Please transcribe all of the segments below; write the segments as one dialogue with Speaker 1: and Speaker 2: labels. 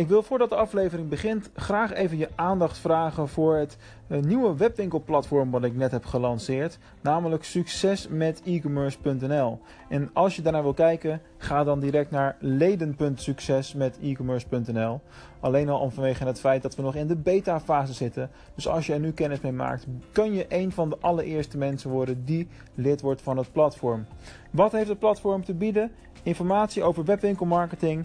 Speaker 1: Ik wil voordat de aflevering begint graag even je aandacht vragen voor het eh, nieuwe webwinkelplatform wat ik net heb gelanceerd, namelijk succesmetecommerce.nl. En als je daarnaar wil kijken, ga dan direct naar leden.succesmetecommerce.nl. Alleen al om vanwege het feit dat we nog in de beta fase zitten. Dus als je er nu kennis mee maakt, kun je een van de allereerste mensen worden die lid wordt van het platform. Wat heeft het platform te bieden? Informatie over webwinkelmarketing,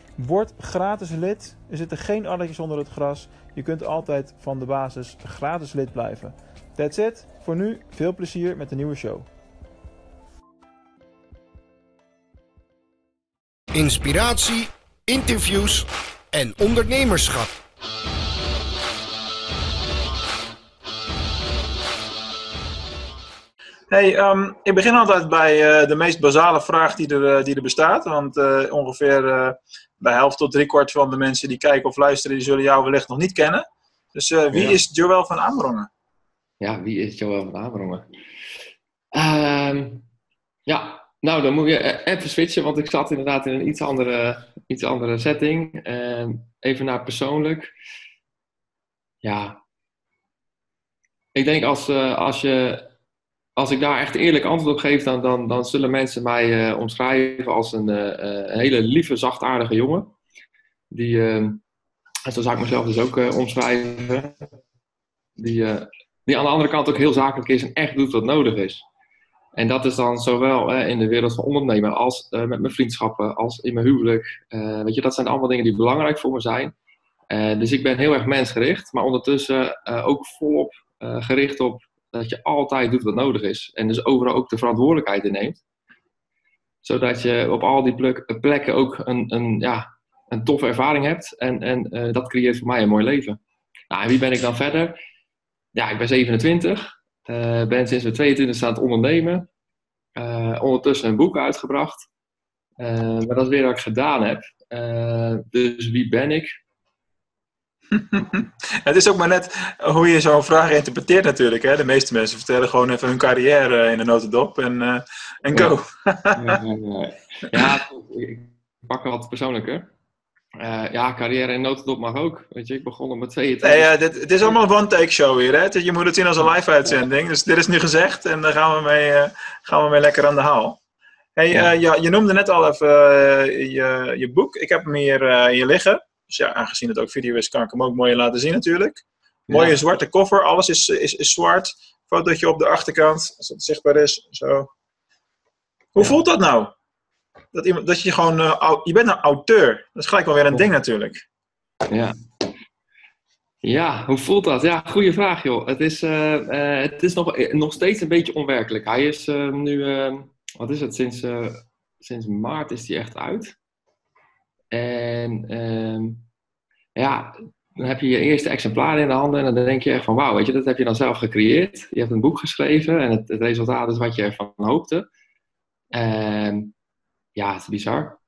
Speaker 1: Word gratis lid. Er zitten geen addertjes onder het gras. Je kunt altijd van de basis gratis lid blijven. That's it. Voor nu veel plezier met de nieuwe show.
Speaker 2: Inspiratie, interviews en ondernemerschap.
Speaker 1: Hey, um, ik begin altijd bij uh, de meest basale vraag die er, uh, die er bestaat. Want uh, ongeveer bij helft tot driekwart van de mensen die kijken of luisteren, die zullen jou wellicht nog niet kennen. Dus wie ja. is Joël van Amerongen?
Speaker 3: Ja, wie is Joël van Amerongen? ja, nou dan moet je even switchen, want ik zat inderdaad in een iets andere, iets andere setting. even naar persoonlijk. Ja, ik denk als, als je als ik daar echt eerlijk antwoord op geef, dan, dan, dan zullen mensen mij uh, omschrijven als een, uh, een, hele lieve, zachtaardige jongen. Die, uh, zo zou ik mezelf dus ook omschrijven. Die, die aan de andere kant ook heel zakelijk is en echt doet wat nodig is. En dat is dan zowel in de wereld van ondernemen als met mijn vriendschappen, als in mijn huwelijk. weet je, dat zijn allemaal dingen die belangrijk voor me zijn. dus ik ben heel erg mensgericht, maar ondertussen ook volop gericht op dat je altijd doet wat nodig is. En dus overal ook de verantwoordelijkheid in neemt. Zodat je op al die plekken ook een, een, ja, een toffe ervaring hebt. En, en uh, dat creëert voor mij een mooi leven. Nou, en wie ben ik dan verder? Ja, ik ben 27. Uh, ben sinds mijn 22 aan het ondernemen. Uh, ondertussen een boek uitgebracht. maar dat is weer wat ik gedaan heb. dus wie ben ik?
Speaker 1: het is ook maar net hoe je zo'n vraag interpreteert natuurlijk. Hè? De meeste mensen vertellen gewoon even hun carrière in een notendop en, uh, en go.
Speaker 3: ja, ja, ik pak wat persoonlijker. Uh, ja, carrière in notendop mag ook. Weet je, ik begon op mijn 22.
Speaker 1: Nee, ja, dit, dit is allemaal een one-take show hier. Hè? Je moet het zien als een live-uitzending. Dus dit is nu gezegd en daar gaan we mee, uh, gaan we mee lekker aan de haal. Hey, ja. ja je noemde net al even je, je boek. Ik heb hem hier, hier liggen. Dus ja, aangezien het ook video is, kan ik hem ook mooi laten zien natuurlijk. Mooie zwarte koffer, alles is, is, is zwart. Fotootje op de achterkant, als het zichtbaar is. Zo. Hoe ja. voelt dat nou? Dat, iemand, dat je gewoon, uh, je bent een auteur. Dat is gelijk wel weer een ding natuurlijk.
Speaker 3: Ja. Ja, hoe voelt dat? Ja, goede vraag joh. Het is, uh, uh, het is nog, nog steeds een beetje onwerkelijk. Hij is nu, wat is het, sinds, sinds maart is hij echt uit. En ehm, ja, dan heb je je eerste exemplaar in de handen en dan denk je echt van wauw, weet je, dat heb je dan zelf gecreëerd. Je hebt een boek geschreven en het, het resultaat is wat je ervan hoopte. En ja, het is bizar.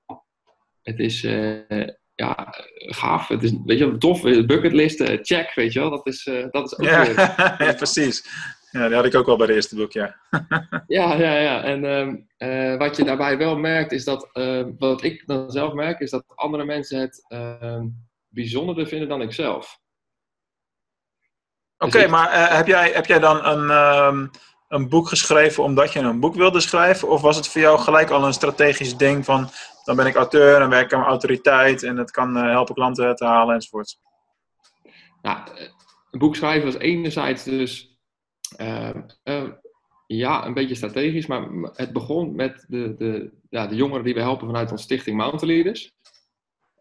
Speaker 3: Het is uh, ja, gaaf. Het is, weet je, tof. Bucketlist, uh, check, weet je wel. Dat is, uh, dat is ook
Speaker 1: ja, weer, ja, precies. Ja, die had ik ook wel bij het eerste boek, ja.
Speaker 3: ja, ja, ja. En um, uh, wat je daarbij wel merkt, is dat, uh, wat ik dan zelf merk, is dat andere mensen het uh, bijzonderder vinden dan ik zelf.
Speaker 1: Oké, okay, dus maar uh, heb, jij, heb jij dan een, um, een boek geschreven omdat je een boek wilde schrijven? Of was het voor jou gelijk al een strategisch ding van, dan ben ik auteur en werk aan autoriteit en het kan helpen klanten te halen enzovoort?
Speaker 3: Nou, een boek schrijven was enerzijds dus ja, een beetje strategisch, maar het begon met de, de, ja, de jongeren die we helpen vanuit onze stichting Mountain Leaders.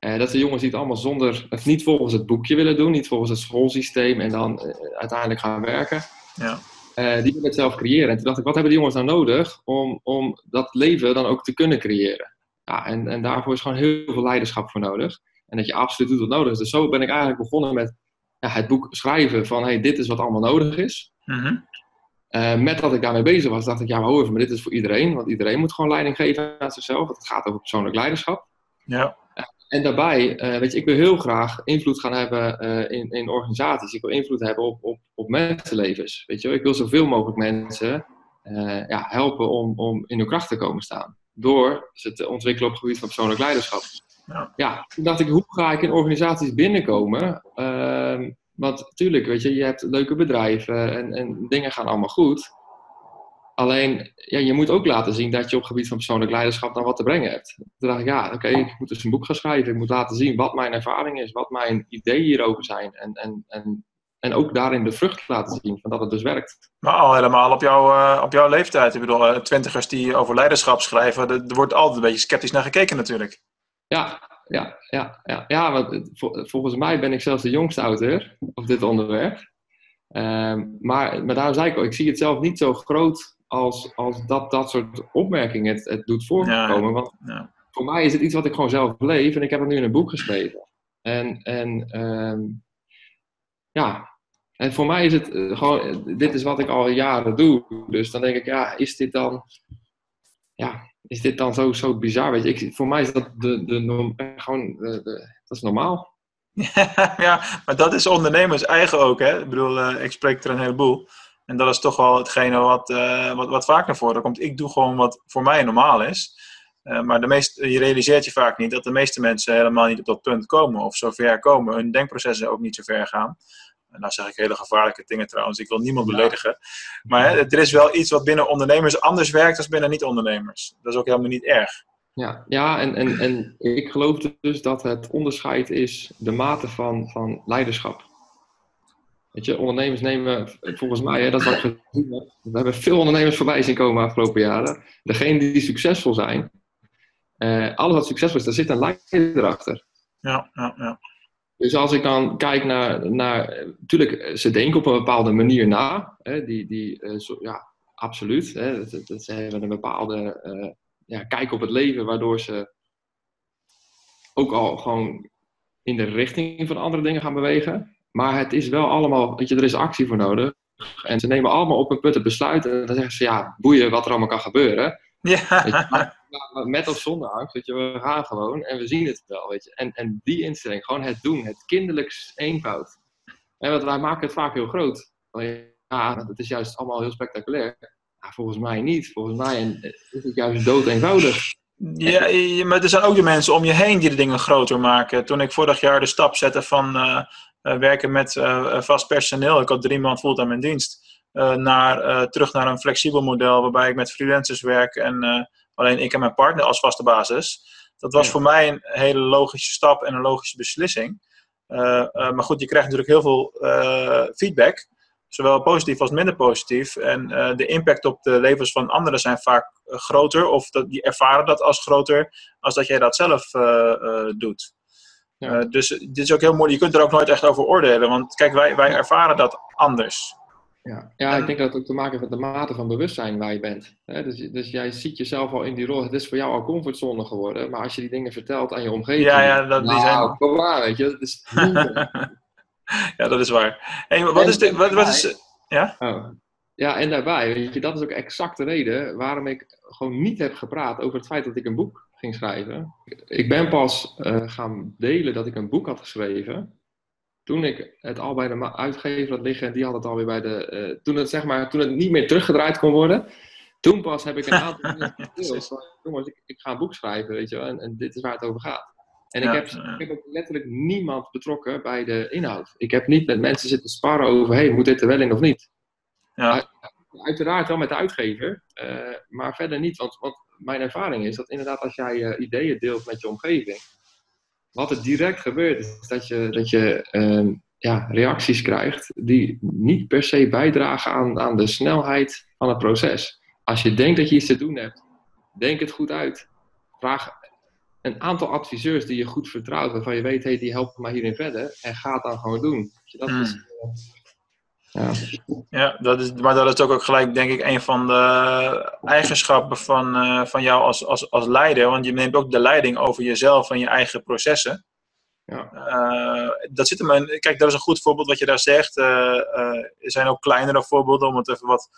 Speaker 3: Uh, dat zijn jongens die het allemaal zonder, of niet volgens het boekje willen doen, niet volgens het schoolsysteem en dan uiteindelijk gaan werken. Ja. die willen het zelf creëren. En toen dacht ik, wat hebben die jongens nou nodig om, om dat leven dan ook te kunnen creëren? Ja, en, en daarvoor is gewoon heel veel leiderschap voor nodig. En dat je absoluut doet wat nodig is. Dus zo ben ik eigenlijk begonnen met ja, het boek schrijven van hey, dit is wat allemaal nodig is.
Speaker 1: Mhm.
Speaker 3: Uh, met dat ik daarmee bezig was, dacht ik, ja, maar hoor even, maar dit is voor iedereen. Want iedereen moet gewoon leiding geven aan zichzelf. Het gaat over persoonlijk leiderschap.
Speaker 1: Ja.
Speaker 3: Uh, en daarbij, uh, weet je, ik wil heel graag invloed gaan hebben in, in organisaties. Ik wil invloed hebben op, op, op mensenlevens. Weet je, ik wil zoveel mogelijk mensen ja, helpen om, om in hun kracht te komen staan. Door ze te ontwikkelen op het gebied van persoonlijk leiderschap.
Speaker 1: Ja.
Speaker 3: ja, toen dacht ik, hoe ga ik in organisaties binnenkomen? Ehm, want natuurlijk, weet je, je hebt leuke bedrijven en, en dingen gaan allemaal goed. Alleen, ja, je moet ook laten zien dat je op het gebied van persoonlijk leiderschap dan wat te brengen hebt. Toen dacht ik, ja, oké, ik moet dus een boek gaan schrijven. Ik moet laten zien wat mijn ervaring is, wat mijn ideeën hierover zijn. En, en, en, en ook daarin de vrucht laten zien van dat het dus werkt.
Speaker 1: Maar al helemaal op, jou, uh, op jouw leeftijd. Ik bedoel, twintigers die over leiderschap schrijven, er wordt altijd een beetje sceptisch naar gekeken natuurlijk.
Speaker 3: Ja, ja, ja, ja, ja want volgens mij ben ik zelfs de jongste auteur op dit onderwerp. Um, maar, maar daarom zei ik ook, ik zie het zelf niet zo groot als, als dat dat soort opmerkingen het, het doet voorkomen.
Speaker 1: Ja,
Speaker 3: want
Speaker 1: ja.
Speaker 3: voor mij is het iets wat ik gewoon zelf beleef en ik heb het nu in een boek geschreven. En, en um, ja, en voor mij is het gewoon, dit is wat ik al jaren doe. Dus dan denk ik, ja, is dit dan, ja, is dit dan zo, zo bizar? Weet je, ik, voor mij is dat de, de, gewoon, de, dat is normaal.
Speaker 1: ja, maar dat is ondernemers eigen ook. Hè? Ik bedoel, uh, ik spreek er een heleboel. En dat is toch wel hetgene wat, uh, wat, wat vaak naar voren komt. Ik doe gewoon wat voor mij normaal is. Uh, maar de meest, je realiseert je vaak niet dat de meeste mensen helemaal niet op dat punt komen of zo ver komen. Hun denkprocessen ook niet zo ver gaan. En nou zeg ik hele gevaarlijke dingen trouwens. Ik wil niemand beledigen. Maar hè, er is wel iets wat binnen ondernemers anders werkt dan binnen niet-ondernemers. Dat is ook helemaal niet erg.
Speaker 3: Ja, ja en, en, en ik geloof dus dat het onderscheid is de mate van, van leiderschap. Weet je, ondernemers nemen, volgens mij, hè, dat wat heb. We hebben veel ondernemers voorbij zien komen de afgelopen jaren. Degenen die succesvol zijn, uh, alles wat succesvol is, daar zit een leider achter.
Speaker 1: Ja, ja, ja.
Speaker 3: Dus als ik dan kijk naar, naar natuurlijk, ze denken op een bepaalde manier na. Hè, die, die, uh, zo, ja, absoluut. Hè, dat, ze hebben een bepaalde uh, ja, kijk op het leven, waardoor ze ook al gewoon in de richting van andere dingen gaan bewegen. Maar het is wel allemaal, weet je, er is actie voor nodig. En ze nemen allemaal op een punt het besluit. En dan zeggen ze, ja, boeien wat er allemaal kan gebeuren.
Speaker 1: Ja.
Speaker 3: Je, met of zonder angst, weet je, we gaan gewoon en we zien het wel, weet je. En, en die instelling, gewoon het doen, het kinderlijks eenvoud. En want wij maken het vaak heel groot. Ja, het is juist allemaal heel spectaculair. Volgens mij niet. Volgens mij is het juist dood eenvoudig.
Speaker 1: Ja, maar er zijn ook de mensen om je heen die de dingen groter maken. Toen ik vorig jaar de stap zette van uh, uh, werken met uh, vast personeel, ik had drie man fulltime in dienst, naar, terug naar een flexibel model waarbij ik met freelancers werk en alleen ik en mijn partner als vaste basis. Dat was
Speaker 3: Ja.
Speaker 1: voor mij een hele logische stap en een logische beslissing. maar goed, je krijgt natuurlijk heel veel feedback zowel positief als minder positief. En uh, de impact op de levens van anderen zijn vaak uh, groter, of dat, die ervaren dat als groter, als dat jij dat zelf uh, doet.
Speaker 3: Ja.
Speaker 1: dus dit is ook heel moeilijk. Je kunt er ook nooit echt over oordelen, want kijk, wij, wij ervaren dat anders.
Speaker 3: Ja, ja ik denk dat het ook te maken heeft met de mate van bewustzijn waar je bent. Hè? Dus, dus jij ziet jezelf al in die rol. Het is voor jou al comfortzone geworden. Maar als je die dingen vertelt aan je omgeving.
Speaker 1: Ja, ja, dat, die
Speaker 3: nou,
Speaker 1: zijn...
Speaker 3: kom maar, weet je. Dat is
Speaker 1: ja, dat is waar. Hey, wat is de, wat, wat is, ja?
Speaker 3: Oh. Ja, en daarbij, weet je, dat is ook exact de reden waarom ik gewoon niet heb gepraat over het feit dat ik een boek ging schrijven. Ik ben pas uh, gaan delen dat ik een boek had geschreven. Toen ik het al bij de uitgever had liggen en die had het alweer bij de. Uh, toen, het, zeg maar, toen het niet meer teruggedraaid kon worden. Toen pas heb ik een aantal. Van, jongens, ik, ik, ga een boek schrijven, weet je wel, en, en dit is waar het over gaat. En
Speaker 1: Ja,
Speaker 3: ik, heb,
Speaker 1: ja.
Speaker 3: ik heb ook letterlijk niemand betrokken bij de inhoud. Ik heb niet met mensen zitten sparren over, hey, moet dit er wel in of niet?
Speaker 1: Ja.
Speaker 3: Uiteraard wel met de uitgever, eh, maar verder niet. Want, want mijn ervaring is dat inderdaad als jij eh, ideeën deelt met je omgeving, wat er direct gebeurt is dat je, dat je ehm, ja, reacties krijgt die niet per se bijdragen aan, aan de snelheid van het proces. Als je denkt dat je iets te doen hebt, denk het goed uit. Vraag een aantal adviseurs die je goed vertrouwt, waarvan je weet, hey, die helpen mij hierin verder. En ga het dan gewoon doen. Dat is, uh, ja.
Speaker 1: Ja, dat is, maar dat is ook, ook gelijk, denk ik, een van de eigenschappen van, uh, van jou als, als, als leider. Want je neemt ook de leiding over jezelf en je eigen processen.
Speaker 3: Ja.
Speaker 1: Eh, dat zit hem in, kijk, dat is een goed voorbeeld wat je daar zegt. Eh, eh, er zijn ook kleinere voorbeelden om het even wat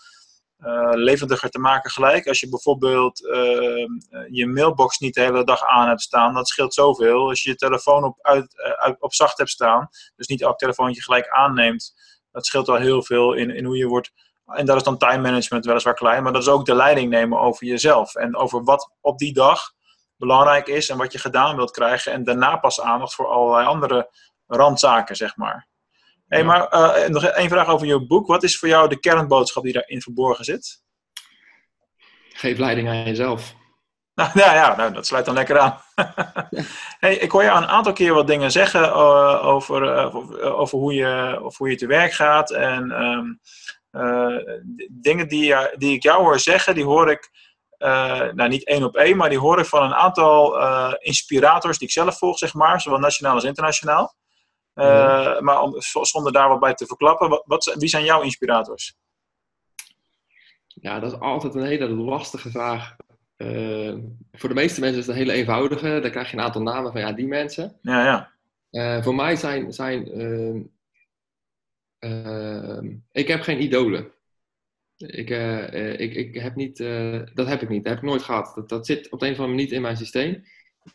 Speaker 1: eh, levendiger te maken gelijk. Als je bijvoorbeeld eh, je mailbox niet de hele dag aan hebt staan, dat scheelt zoveel. Als je je telefoon op, uit, eh, uit- op zacht hebt staan, dus niet elk telefoontje gelijk aanneemt, dat scheelt al heel veel in, in hoe je wordt. En dat is dan time management weliswaar klein, maar dat is ook de leiding nemen over jezelf. En over wat op die dag belangrijk is en wat je gedaan wilt krijgen. En daarna pas aandacht voor allerlei andere randzaken, zeg maar. Hey,
Speaker 3: Ja.
Speaker 1: maar eh, nog één vraag over je boek. Wat is voor jou de kernboodschap die daarin verborgen zit?
Speaker 3: Geef leiding aan jezelf.
Speaker 1: Nou ja, ja nou, dat sluit dan lekker aan. hey, ik hoor je een aantal keer wat dingen zeggen eh, over, eh, over, over hoe je, of hoe je te werk gaat. En ehm, eh, dingen die, eh, die ik jou hoor zeggen, die hoor ik, eh, nou niet één op één, maar die hoor ik van een aantal eh, inspirators die ik zelf volg, zeg maar, zowel nationaal als internationaal. Eh,
Speaker 3: Ja.
Speaker 1: Maar om, zonder daar wat bij te verklappen, wat, wie zijn jouw inspirators?
Speaker 3: Ja, dat is altijd een hele lastige vraag. Eh, voor de meeste mensen is het een hele eenvoudige. Dan krijg je een aantal namen van ja, die mensen.
Speaker 1: Ja, ja.
Speaker 3: Eh, voor mij zijn. zijn ehm, ehm, ik heb geen idolen. Ik, eh, ik, ik heb niet, dat heb ik niet. Dat heb ik nooit gehad. Dat, dat zit op de een of andere manier niet in mijn systeem.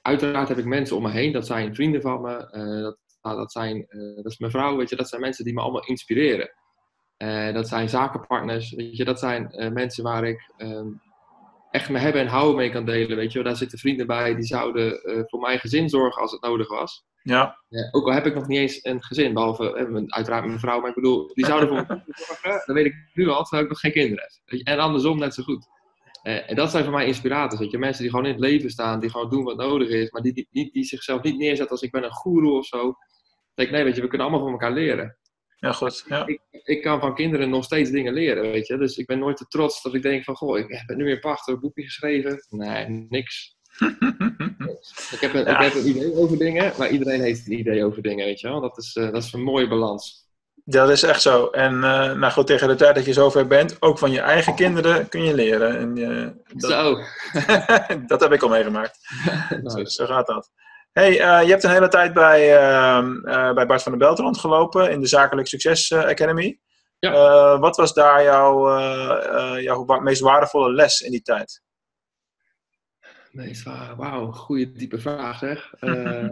Speaker 3: Uiteraard heb ik mensen om me heen. Dat zijn vrienden van me. dat, nou, dat, zijn, dat is mijn vrouw. Weet je, dat zijn mensen die me allemaal inspireren. Dat zijn zakenpartners. Weet je, dat zijn mensen waar ik ehm, echt me hebben en houden mee kan delen. Weet je, wel. daar zitten vrienden bij die zouden eh, voor mijn gezin zorgen als het nodig was.
Speaker 1: Ja,
Speaker 3: Ja, ook al heb ik nog niet eens een gezin, behalve eh, mijn- uiteraard mijn vrouw, maar ik bedoel, die zouden voor me zorgen. Dat weet ik nu al, terwijl ik nog geen kinderen heb. En andersom net zo goed. Eh, en dat zijn voor mij inspirators, weet je. Mensen die gewoon in het leven staan, die gewoon doen wat nodig is, maar die, die, die, die zichzelf niet neerzetten als ik ben een goeroe of zo. Ik denk, nee, weet je, we kunnen allemaal van elkaar leren.
Speaker 1: Ja goed. Ja.
Speaker 3: Ik, ik kan van kinderen nog steeds dingen leren, weet je. Dus ik ben nooit te trots dat ik denk van, goh, ik heb nu weer prachtig een boekje geschreven. Nee, niks. Ik heb, een,
Speaker 1: Ja.
Speaker 3: ik heb een idee over dingen, maar iedereen heeft een idee over dingen, weet je wel. Dat is, eh, dat is een mooie balans.
Speaker 1: Dat is echt zo. En eh, nou goed, tegen de tijd dat je zover bent, ook van je eigen kinderen kun je leren. En, eh, dat,
Speaker 3: Zo.
Speaker 1: dat heb ik al meegemaakt. Zo gaat dat. Hey, eh, je hebt een hele tijd bij, ehm, eh, bij Bart van der Belt rondgelopen in de Zakelijk Succes eh, Academy.
Speaker 3: Ja.
Speaker 1: Wat was daar jouw, jouw meest waardevolle les in die tijd?
Speaker 3: Is waar. Wauw, goede diepe vraag zeg. Ehm,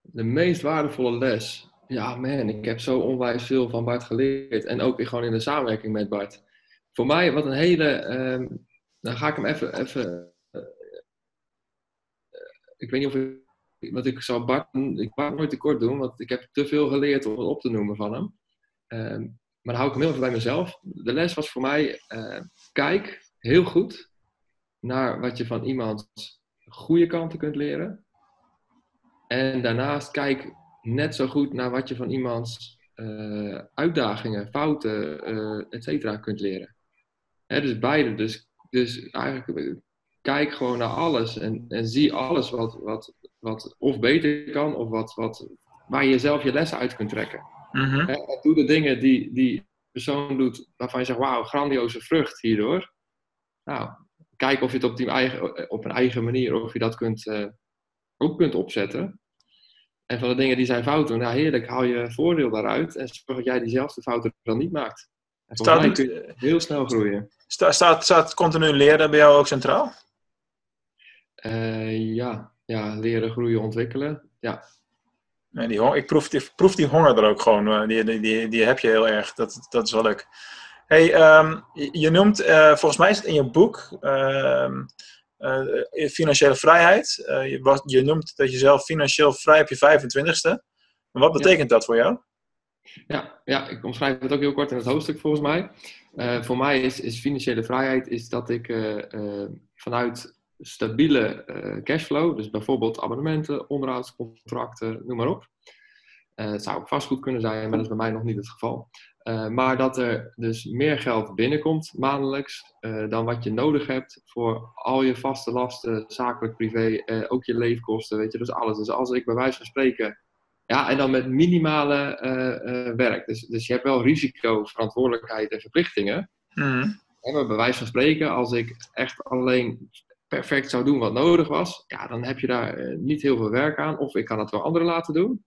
Speaker 3: de meest waardevolle les. Ja, man, ik heb zo onwijs veel van Bart geleerd. En ook gewoon in de samenwerking met Bart. Voor mij, wat een hele. ehm, dan ga ik hem even. even ik weet niet of ik. Want ik zal Bart, ik Bart nooit tekort doen, want ik heb te veel geleerd om het op te noemen van hem. Ehm, maar dan hou ik hem heel even bij mezelf. De les was voor mij: eh, kijk heel goed naar wat je van iemands goede kanten kunt leren. En daarnaast kijk net zo goed naar wat je van iemands eh, uitdagingen, fouten, eh et cetera kunt leren. Hè, dus beide. Dus, dus eigenlijk kijk gewoon naar alles en, en zie alles wat, wat, wat of beter kan of wat, wat, waar je zelf je lessen uit kunt trekken.
Speaker 1: Mhm.
Speaker 3: En doe de dingen die die persoon doet waarvan je zegt, wauw, grandioze vrucht hierdoor. Nou, kijk of je het op, die eigen, op een eigen manier, of je dat kunt, eh, ook kunt opzetten. En van de dingen die zijn fout doen, nou heerlijk, haal je voordeel daaruit en zorg dat jij diezelfde fouten dan niet maakt. En mij
Speaker 1: Staat,
Speaker 3: kun je heel snel groeien.
Speaker 1: sta- staat, staat continu leren bij jou ook centraal?
Speaker 3: Eh, ja. ja, leren, groeien, ontwikkelen. Ja,
Speaker 1: Nee, die ik proef die, proef die honger er ook gewoon. eh, Die, die, die, die heb je heel erg. Dat, dat is wel leuk. Hey, ehm, je, noemt, eh, volgens mij is het in je boek, ehm, eh, financiële vrijheid. Je, je noemt dat je zelf financieel vrij op je 25ste. Maar wat betekent dat voor jou?
Speaker 3: Ja, ja, ik omschrijf het ook heel kort in het hoofdstuk volgens mij. Voor mij is, is financiële vrijheid is dat ik vanuit stabiele eh, cashflow, dus bijvoorbeeld abonnementen, onderhoudscontracten, noem maar op. Eh, het zou ook vastgoed kunnen zijn, maar dat is bij mij nog niet het geval. Eh, maar dat er dus meer geld binnenkomt maandelijks dan wat je nodig hebt voor al je vaste lasten, zakelijk, privé, ook je leefkosten, weet je, dus alles. Dus als ik bij wijze van spreken ja, en dan met minimale werk. Dus, dus je hebt wel risico, verantwoordelijkheid en verplichtingen.
Speaker 1: Mhm.
Speaker 3: En bij wijze van spreken, als ik echt alleen perfect zou doen wat nodig was, ja, dan heb je daar eh, niet heel veel werk aan. Of ik kan het wel anderen laten doen.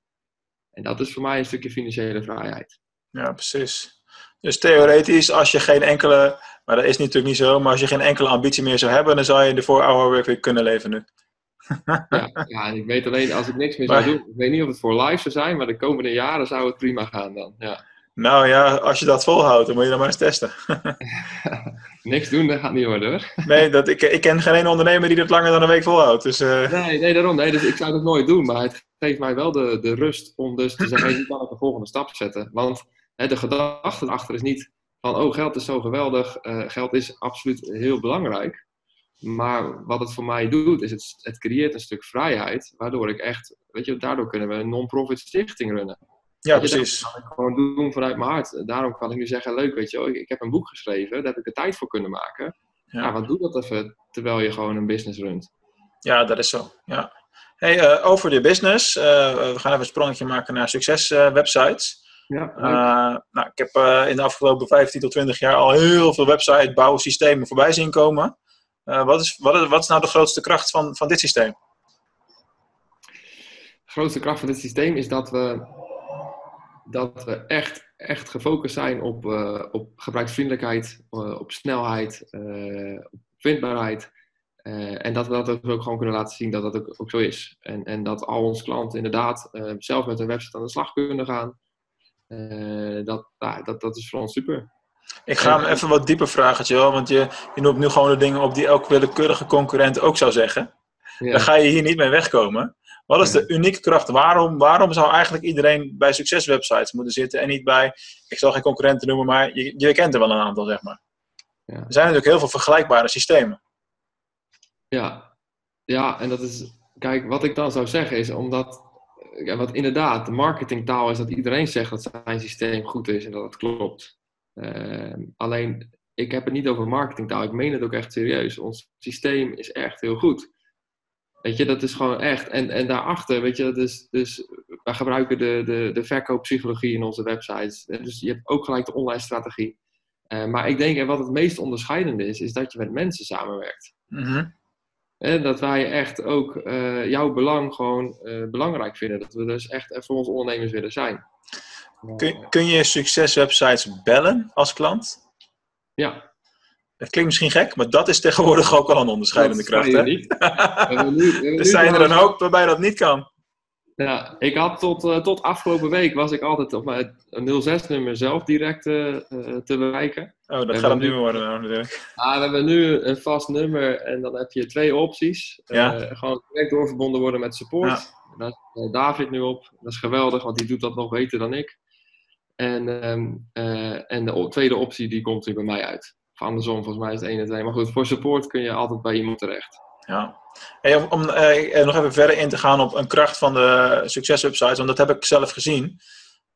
Speaker 3: En dat is voor mij een stukje financiële vrijheid.
Speaker 1: Ja, precies. Dus theoretisch, als je geen enkele, maar dat is natuurlijk niet zo, maar als je geen enkele ambitie meer zou hebben, dan zou je de voor hour weer kunnen leven nu.
Speaker 3: ja, ik weet alleen, als ik niks meer zou doen, ik weet niet of het voor live zou zijn, maar de komende jaren zou het prima gaan dan. Ja.
Speaker 1: Nou ja, als je dat volhoudt, dan moet je dat maar eens testen.
Speaker 3: niks doen, dat gaat niet worden hoor.
Speaker 1: nee, dat, ik, ik ken geen ene ondernemer die dat langer dan een week volhoudt. Dus, uh...
Speaker 3: nee, nee, daarom. Nee, dus ik zou dat nooit doen, maar het geeft mij wel de, de rust om dus te zeggen, ik kan de volgende stap zetten. Want hè, de gedachte erachter is niet van, oh, geld is zo geweldig, uh, geld is absoluut heel belangrijk. Maar wat het voor mij doet, is het, het creëert een stuk vrijheid, waardoor ik echt, weet je, daardoor kunnen we een non-profit stichting runnen.
Speaker 1: Ja, precies.
Speaker 3: Dat kan ik gewoon doen vanuit mijn hart. Daarom kan ik nu zeggen, leuk, weet je wel, ik, ik heb een boek geschreven, daar heb ik de tijd voor kunnen maken. Ja. ja, wat doe dat even terwijl je gewoon een business runt?
Speaker 1: Ja, dat is zo. Ja. Hey, uh, over de business. Uh, we gaan even een sprongetje maken naar succeswebsites.
Speaker 3: Uh,
Speaker 1: ja, nou, ik heb in de afgelopen 15 tot 20 jaar al heel veel website bouwsystemen voorbij zien komen. wat, is, wat, is, wat is nou de grootste kracht van, van dit systeem?
Speaker 3: De grootste kracht van dit systeem is dat we, dat we echt, echt gefocust zijn op, op gebruiksvriendelijkheid, op snelheid, op vindbaarheid. En dat we dat ook gewoon kunnen laten zien dat dat ook, ook zo is. En, en dat al onze klanten inderdaad zelf met een website aan de slag kunnen gaan. Dat, dat, dat is voor ons super.
Speaker 1: Ik ga hem even wat dieper vragen. Want je, je noemt nu gewoon de dingen op die elke willekeurige concurrent ook zou zeggen. Ja. Dan ga je hier niet mee wegkomen. Wat is de unieke kracht? Waarom, waarom zou eigenlijk iedereen bij succeswebsites moeten zitten en niet bij, ik zal geen concurrenten noemen, maar je, je kent er wel een aantal, zeg maar. Ja. Er zijn natuurlijk heel veel vergelijkbare systemen.
Speaker 3: Ja, ja, en dat is, kijk, wat ik dan zou zeggen is omdat, ja, wat inderdaad, de marketingtaal is dat iedereen zegt dat zijn systeem goed is en dat het klopt. Uh, alleen, ik heb het niet over marketingtaal, ik meen het ook echt serieus. Ons systeem is echt heel goed. Weet je, dat is gewoon echt. En, en daarachter, weet je, dus, dus wij gebruiken de, de, de verkooppsychologie in onze websites. Dus je hebt ook gelijk de online strategie. Uh, maar ik denk, en wat het meest onderscheidende is, is dat je met mensen samenwerkt.
Speaker 1: Mm -hmm.
Speaker 3: En dat wij echt ook uh, jouw belang gewoon uh, belangrijk vinden. Dat we dus echt voor onze ondernemers willen zijn.
Speaker 1: Kun, kun je succeswebsites bellen als klant?
Speaker 3: Ja.
Speaker 1: Dat klinkt misschien gek, maar dat is tegenwoordig ook al een onderscheidende
Speaker 3: dat
Speaker 1: kracht. Hè?
Speaker 3: Niet.
Speaker 1: er zijn er een hoop waarbij dat niet kan.
Speaker 3: Ja, ik had tot, uh, tot afgelopen week was ik altijd op mijn 06-nummer zelf direct uh, uh, te bereiken.
Speaker 1: Oh, dat gaat hem nu worden nou, natuurlijk.
Speaker 3: Ah, we hebben nu een vast nummer en dan heb je twee opties.
Speaker 1: Ja.
Speaker 3: gewoon direct doorverbonden worden met support.
Speaker 1: Ja.
Speaker 3: Daar is David nu op. Dat is geweldig, want die doet dat nog beter dan ik. En, um, en de tweede optie die komt nu bij mij uit. Of andersom, volgens mij is het 1 en 2. Maar goed, voor support kun je altijd bij iemand terecht.
Speaker 1: Ja. Hey, om om uh, nog even verder in te gaan op een kracht van de succeswebsites, want dat heb ik zelf gezien.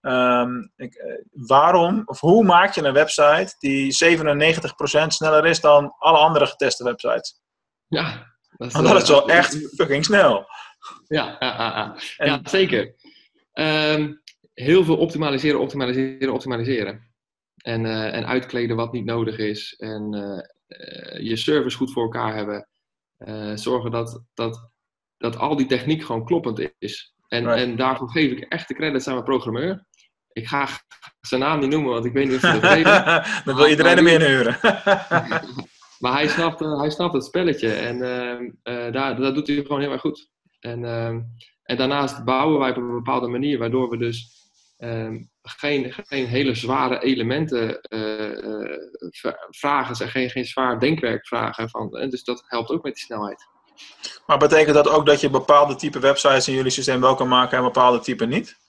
Speaker 1: Um, ik, uh, waarom of hoe maak je een website die 97% sneller is dan alle andere geteste websites?
Speaker 3: Ja,
Speaker 1: dat is, want dat is wel echt fucking snel.
Speaker 3: Ja, en, ja zeker. Um, heel veel optimaliseren, optimaliseren, optimaliseren. En, uh, en uitkleden wat niet nodig is. En je service goed voor elkaar hebben. Uh, zorgen dat, dat, dat al die techniek gewoon kloppend is. En,
Speaker 1: Right.
Speaker 3: en daarvoor geef ik echt de credits aan mijn programmeur. Ik ga zijn naam niet noemen, want ik weet niet of hij dat weet.
Speaker 1: Dan wil iedereen hem inhuren.
Speaker 3: Maar hij snapt, eh, hij snapt het spelletje en ehm, eh, daar, dat doet hij gewoon heel erg goed. En, ehm, en daarnaast bouwen wij op een bepaalde manier, waardoor we dus ehm, geen, geen hele zware elementen eh, eh, vragen, zeg, geen, geen zwaar denkwerk vragen. Van, en dus dat helpt ook met die snelheid.
Speaker 1: Maar betekent dat ook dat je bepaalde type websites in jullie systeem wel kan maken en bepaalde type niet?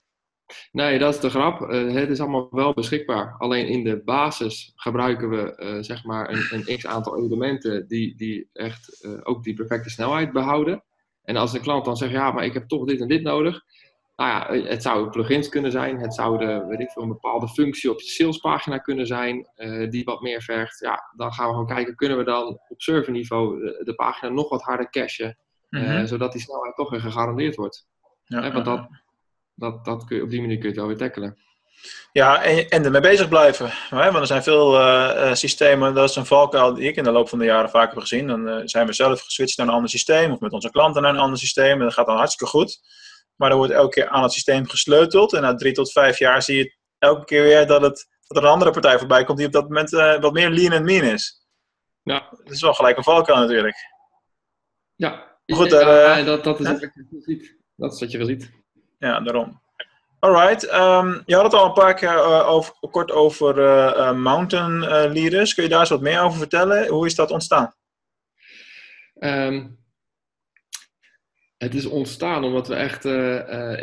Speaker 3: Nee, dat is de grap. Eh, het is allemaal wel beschikbaar. Alleen in de basis gebruiken we eh, zeg maar een, een x aantal elementen die, die echt eh, ook die perfecte snelheid behouden. En als een klant dan zegt, ja, maar ik heb toch dit en dit nodig. Nou ja, het zou plugins kunnen zijn. Het zou de, weet ik veel, een bepaalde functie op je salespagina kunnen zijn eh, die wat meer vergt. Ja, dan gaan we gewoon kijken, kunnen we dan op serverniveau de, de pagina nog wat harder cachen. eh,
Speaker 1: Mhm.
Speaker 3: zodat die snelheid toch weer gegarandeerd wordt.
Speaker 1: Ja,
Speaker 3: Hè, want dat, dat, dat kun je, op die manier kun je het wel weer tackelen.
Speaker 1: Ja, en, en ermee bezig blijven. Hè? Want er zijn veel uh, systemen, dat is een valkuil die ik in de loop van de jaren vaak heb gezien. Dan zijn we zelf geswitcht naar een ander systeem of met onze klanten naar een ander systeem. En dat gaat dan hartstikke goed. Maar er wordt elke keer aan het systeem gesleuteld. En na drie tot vijf jaar zie je elke keer weer dat, het, dat er een andere partij voorbij komt die op dat moment wat meer lean and mean is.
Speaker 3: Ja.
Speaker 1: Dat is wel gelijk een valkuil natuurlijk.
Speaker 3: Ja,
Speaker 1: Goed,
Speaker 3: ja, uh, dat, dat is wat je ziet. Dat is wat je wel ziet.
Speaker 1: Ja, daarom. Alright, um, je had het al een paar keer uh, over, kort over uh, mountain leaders. Kun je daar eens wat meer over vertellen? Hoe is dat ontstaan?
Speaker 3: Um, het is ontstaan omdat we echt.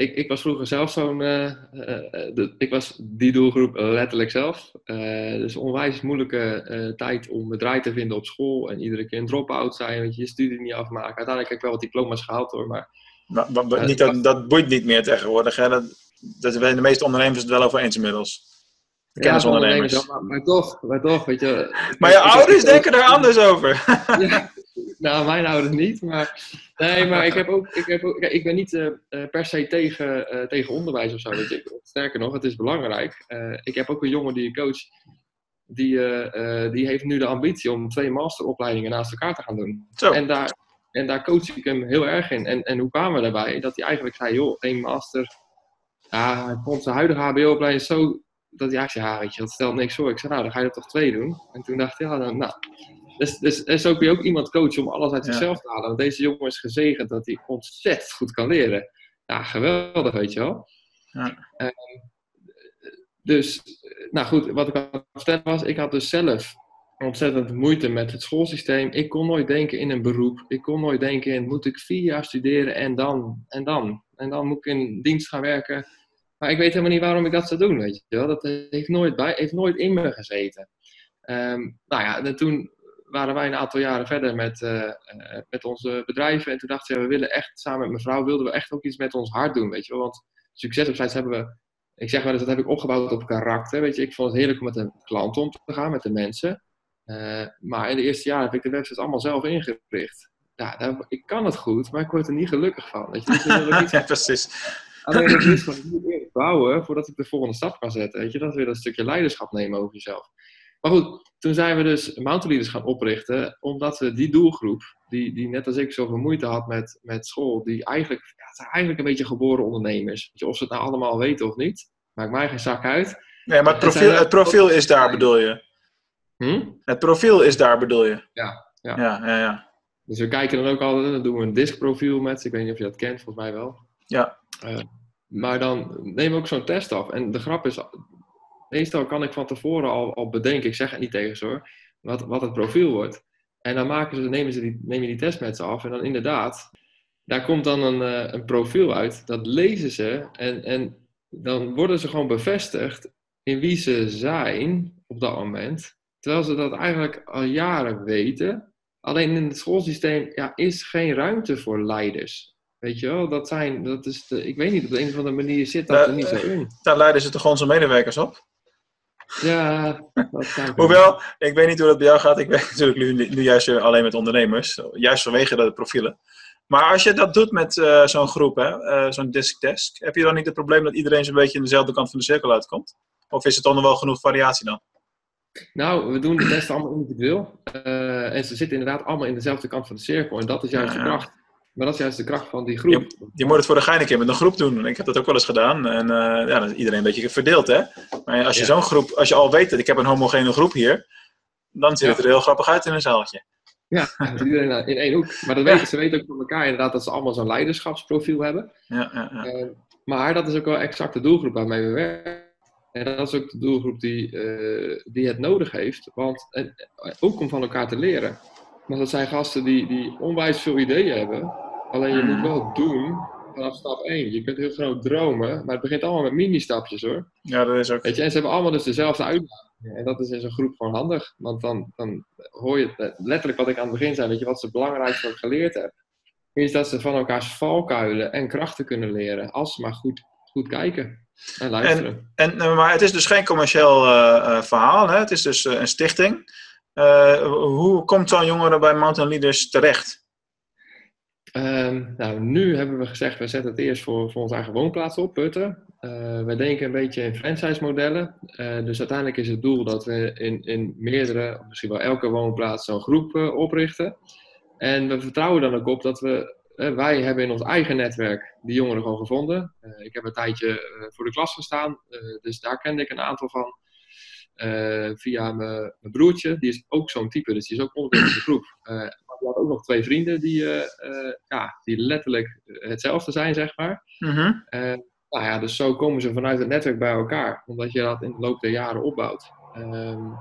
Speaker 3: ik, ik was vroeger zelf zo'n. ik was die doelgroep letterlijk zelf. Een onwijs moeilijke tijd om een draai te vinden op school. En iedere keer een drop-out zijn, weet je, je studie niet afmaken. Uiteindelijk heb ik wel wat diploma's gehaald hoor, maar.
Speaker 1: maar, maar, maar niet dat, dat boeit niet meer tegenwoordig. Hè? Dat, dat zijn de meeste ondernemers het wel over eens inmiddels. De kennisondernemers.
Speaker 3: Ja, maar, maar, toch, maar toch, weet je.
Speaker 1: Maar je ouders denken er anders over.
Speaker 3: ja, nou, mijn ouders niet, maar. Nee, maar ik, heb ook, ik, heb ook, ik ben niet uh, per se tegen, uh, tegen onderwijs of zo. Weet je. Sterker nog, het is belangrijk. Uh, ik heb ook een jongen die ik coach. Die, die heeft nu de ambitie om twee masteropleidingen naast elkaar te gaan doen.
Speaker 1: Zo.
Speaker 3: En daar, en daar coach ik hem heel erg in. En, en hoe kwamen we daarbij? Dat hij eigenlijk zei, joh, één master ja, hij vond zijn huidige HBO-opleiding zo dat hij zei, ja, weet je, dat stelt niks voor. Ik zei, nou, dan ga je er toch twee doen. En toen dacht hij, ja, dan, nou. Dus, dus, en zo kun je ook iemand coachen om alles uit zichzelf te halen. Want deze jongen is gezegend dat hij ontzettend goed kan leren. Ja, geweldig, weet je wel.
Speaker 1: Ja.
Speaker 3: Um, dus, nou goed, wat ik aan het vertellen was, ik had dus zelf ontzettend moeite met het schoolsysteem. Ik kon nooit denken in een beroep. Ik kon nooit denken in, moet ik vier jaar studeren en dan, en dan. En dan moet ik in dienst gaan werken. Maar ik weet helemaal niet waarom ik dat zou doen, weet je wel. Dat heeft nooit, bij, heeft nooit in me gezeten. Um, nou ja, en toen waren wij een aantal jaren verder met, uh, uh, met onze bedrijven. En toen dachten we, we willen echt, samen met mijn vrouw, wilden we echt ook iets met ons hart doen, weet je wel. Want succeswebsites hebben we, ik zeg maar, dat heb ik opgebouwd op karakter, weet je. Ik vond het heerlijk om met de klant om te gaan, met de mensen. Uh, maar in de eerste jaren heb ik de websites allemaal zelf ingericht. Ja, daar, ik kan het goed, maar ik word er niet gelukkig van. Weet je? Dus
Speaker 1: ja, precies.
Speaker 3: Alleen het is gewoon niet bouwen voordat ik de volgende stap kan zetten. Weet je? Dat is weer een stukje leiderschap nemen over jezelf. Maar goed, toen zijn we dus Mountain Leaders gaan oprichten, omdat we die doelgroep, die, die net als ik zoveel moeite had met, met school, die eigenlijk, ja, het zijn eigenlijk een beetje geboren ondernemers. Of ze het nou allemaal weten of niet, maakt mij geen zak uit.
Speaker 1: Nee, maar het profiel, het profiel is daar, bedoel je?
Speaker 3: Hm?
Speaker 1: Het profiel is daar, bedoel je?
Speaker 3: Ja, ja.
Speaker 1: Ja, ja, ja.
Speaker 3: Dus we kijken dan ook altijd, dan doen we een diskprofiel met, ik weet niet of je dat kent, volgens mij wel.
Speaker 1: Ja.
Speaker 3: Uh, maar dan nemen we ook zo'n test af. En de grap is, meestal kan ik van tevoren al, al bedenken, ik zeg het niet tegen ze hoor, wat, wat het profiel wordt. En dan maken ze, nemen ze die, neem je die test met ze af en dan inderdaad, daar komt dan een, uh, een profiel uit. Dat lezen ze en, en dan worden ze gewoon bevestigd in wie ze zijn op dat moment. Terwijl ze dat eigenlijk al jaren weten. Alleen in het schoolsysteem ja, is geen ruimte voor leiders. Weet je wel, dat zijn, dat is de, ik weet niet, op de een of andere manier zit dat
Speaker 1: daar,
Speaker 3: er niet zo in.
Speaker 1: Daar leiden ze toch onze medewerkers op?
Speaker 3: Ja, dat
Speaker 1: Hoewel, ik weet niet hoe dat bij jou gaat. Ik werk natuurlijk nu, nu juist alleen met ondernemers. Juist vanwege de profielen. Maar als je dat doet met uh, zo'n groep, uh, zo'n disk desk, heb je dan niet het probleem dat iedereen zo'n beetje in dezelfde kant van de cirkel uitkomt? Of is het dan wel genoeg variatie dan?
Speaker 3: Nou, we doen de testen allemaal individueel. Uh, en ze zitten inderdaad allemaal in dezelfde kant van de cirkel. En dat is juist de kracht. Maar dat is juist de kracht van die groep.
Speaker 1: Je, je moet het voor de gein een keer met een groep doen. Ik heb dat ook wel eens gedaan. En uh, ja, dan is iedereen een beetje verdeeld, hè? Maar als je ja. zo'n groep, als je al weet dat ik heb een homogene groep hier, dan ziet het er heel grappig uit in een zaaltje.
Speaker 3: Ja, iedereen in één hoek. Maar dat weten, ze weten ook van elkaar inderdaad dat ze allemaal zo'n leiderschapsprofiel hebben.
Speaker 1: Ja, ja, ja.
Speaker 3: Uh, maar dat is ook wel exact de doelgroep waarmee we werken. En dat is ook de doelgroep die, uh, die het nodig heeft. Want, en, ook om van elkaar te leren. Maar dat zijn gasten die, die onwijs veel ideeën hebben. Alleen je moet wel doen vanaf stap 1. Je kunt heel groot dromen, maar het begint allemaal met mini-stapjes hoor.
Speaker 1: Ja, dat is ook.
Speaker 3: Weet je, en ze hebben allemaal dus dezelfde uitdaging. En dat is in zo'n groep gewoon handig. Want dan, dan hoor je letterlijk wat ik aan het begin zei. Weet je, wat ze belangrijkste wat ik geleerd heb. Is dat ze van elkaars valkuilen en krachten kunnen leren. Als ze maar goed, goed kijken. En, luisteren.
Speaker 1: En, en, maar het is dus geen commercieel uh, verhaal, hè? het is dus uh, een stichting. Uh, hoe komt zo'n jongere bij Mountain Leaders terecht?
Speaker 3: Um, nou, nu hebben we gezegd, we zetten het eerst voor, voor onze eigen woonplaats op, Putten. Uh, wij denken een beetje in franchise-modellen. Uh, dus uiteindelijk is het doel dat we in, in meerdere, misschien wel elke woonplaats, zo'n groep oprichten. En we vertrouwen dan ook op dat we, wij hebben in ons eigen netwerk die jongeren gewoon gevonden. ik heb een tijdje voor de klas gestaan, dus daar kende ik een aantal van. Via mijn broertje, die is ook zo'n type, dus die is ook onderdeel van de groep. maar die had ook nog twee vrienden die, ja, die letterlijk hetzelfde zijn, zeg maar.
Speaker 1: Mm
Speaker 3: nou ja, dus zo komen ze vanuit het netwerk bij elkaar, omdat je dat in de loop der jaren opbouwt. Um,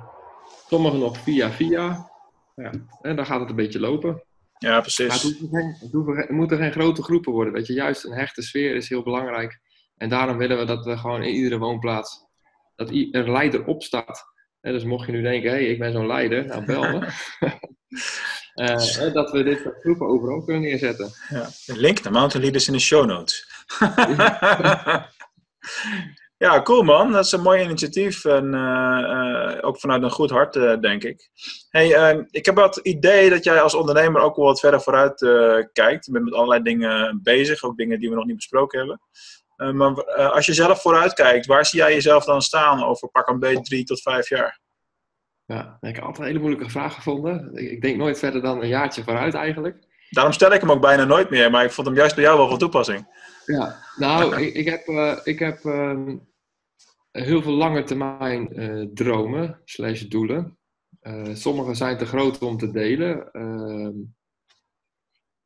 Speaker 3: sommigen nog via via, ja, en dan gaat het een beetje lopen.
Speaker 1: Ja, precies.
Speaker 3: het, geen, het, moeten geen grote groepen worden, weet je. Juist een hechte sfeer is heel belangrijk. En daarom willen we dat we gewoon in iedere woonplaats, dat een leider opstaat. En dus mocht je nu denken, hé, hey, ik ben zo'n leider, nou bel me. uh, dat we dit soort groepen overal kunnen neerzetten.
Speaker 1: Ja. link naar Mountain Leaders in de show notes. ja, cool man. Dat is een mooi initiatief. En uh, ook vanuit een goed hart, denk ik. Hey, ehm, ik heb het idee dat jij als ondernemer ook wel wat verder vooruit kijkt. Je bent met allerlei dingen bezig, ook dingen die we nog niet besproken hebben. Maar als je zelf vooruit kijkt, waar zie jij jezelf dan staan over pak een beetje drie tot vijf jaar?
Speaker 3: Ja, ik heb altijd een hele moeilijke vraag gevonden. Ik denk nooit verder dan een jaartje vooruit eigenlijk.
Speaker 1: Daarom stel ik hem ook bijna nooit meer, maar ik vond hem juist bij jou wel van toepassing.
Speaker 3: Ja, nou, ik, ik, heb, uh, ik heb uh, heel veel lange termijn dromen, slash doelen. Eh, sommige zijn te groot om te delen.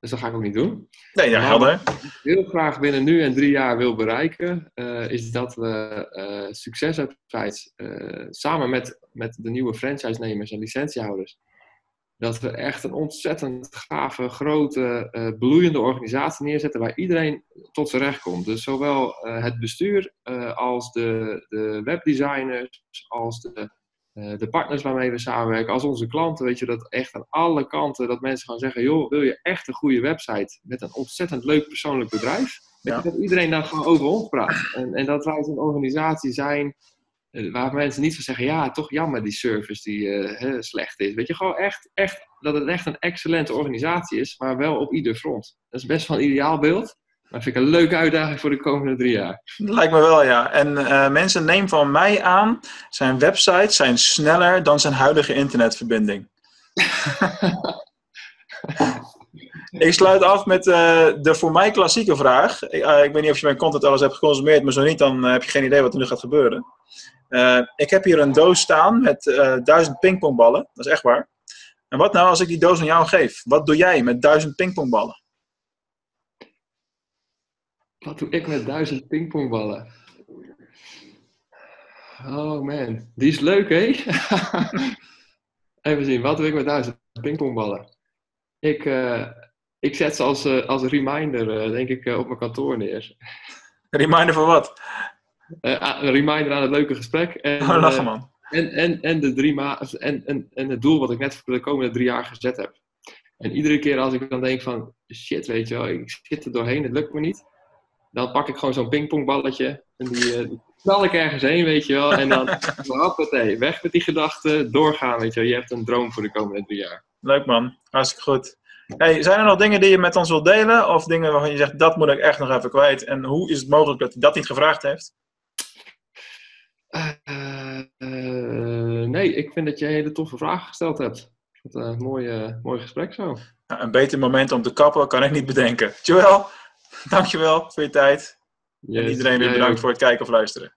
Speaker 3: Dus dat ga ik ook niet doen.
Speaker 1: Nee, ja, helder.
Speaker 3: Wat ik heel graag binnen nu en drie jaar wil bereiken, is dat we succes hebben samen met, met de nieuwe franchise-nemers en licentiehouders dat we echt een ontzettend gave, grote, bloeiende organisatie neerzetten waar iedereen tot zijn recht komt. Dus zowel het bestuur als de, de webdesigners, als de, de partners waarmee we samenwerken, als onze klanten. Weet je, dat echt aan alle kanten dat mensen gaan zeggen: joh, wil je echt een goede website met een ontzettend leuk persoonlijk bedrijf? Ja. Dat iedereen daar gewoon over ons praat. En, en dat wij een organisatie zijn eh, waar mensen niet van zeggen, ja, toch jammer die service die uh, slecht is. Weet je, gewoon echt, echt, dat het echt een excellente organisatie is, maar wel op ieder front. Dat is best wel een ideaal beeld. Maar vind ik een leuke uitdaging voor de komende drie jaar.
Speaker 1: Lijkt me wel, ja. En uh, mensen, neem van mij aan, zijn websites zijn sneller dan zijn huidige internetverbinding. ik sluit af met uh, de voor mij klassieke vraag. Ik, ik, weet niet of je mijn content alles hebt geconsumeerd, maar zo niet, dan heb je geen idee wat er nu gaat gebeuren. Ik heb hier een doos staan met duizend pingpongballen. Dat is echt waar. En wat nou als ik die doos aan jou geef? Wat doe jij met duizend pingpongballen?
Speaker 3: Wat doe ik met duizend pingpongballen? Oh man, die is leuk hé. Even zien, wat doe ik met duizend pingpongballen? Ik, uh, ik zet ze als, als reminder, denk ik, op mijn kantoor neer.
Speaker 1: Reminder voor wat?
Speaker 3: uh, een reminder aan het leuke gesprek. En,
Speaker 1: oh, lachen eh, man.
Speaker 3: En, en, en, de drie ma en, en, en het doel wat ik net voor de komende drie jaar gezet heb. En iedere keer als ik dan denk van, shit, weet je wel, ik zit er doorheen, het lukt me niet. Dan pak ik gewoon zo'n pingpongballetje en die, uh, knal ik ergens heen, weet je wel. En dan, hoppatee, weg met die gedachten, doorgaan, weet je wel. Je hebt een droom voor de komende drie jaar.
Speaker 1: Leuk man, hartstikke goed. Hey, zijn er nog dingen die je met ons wilt delen? Of dingen waarvan je zegt, dat moet ik echt nog even kwijt? En hoe is het mogelijk dat hij dat niet gevraagd heeft?
Speaker 3: Uh, nee, ik vind dat je hele toffe vragen gesteld hebt. Wat een mooi, mooi gesprek zo.
Speaker 1: Nou, een beter moment om te kappen kan ik niet bedenken. Joel, dankjewel voor je tijd. en iedereen weer bedankt voor het kijken of luisteren.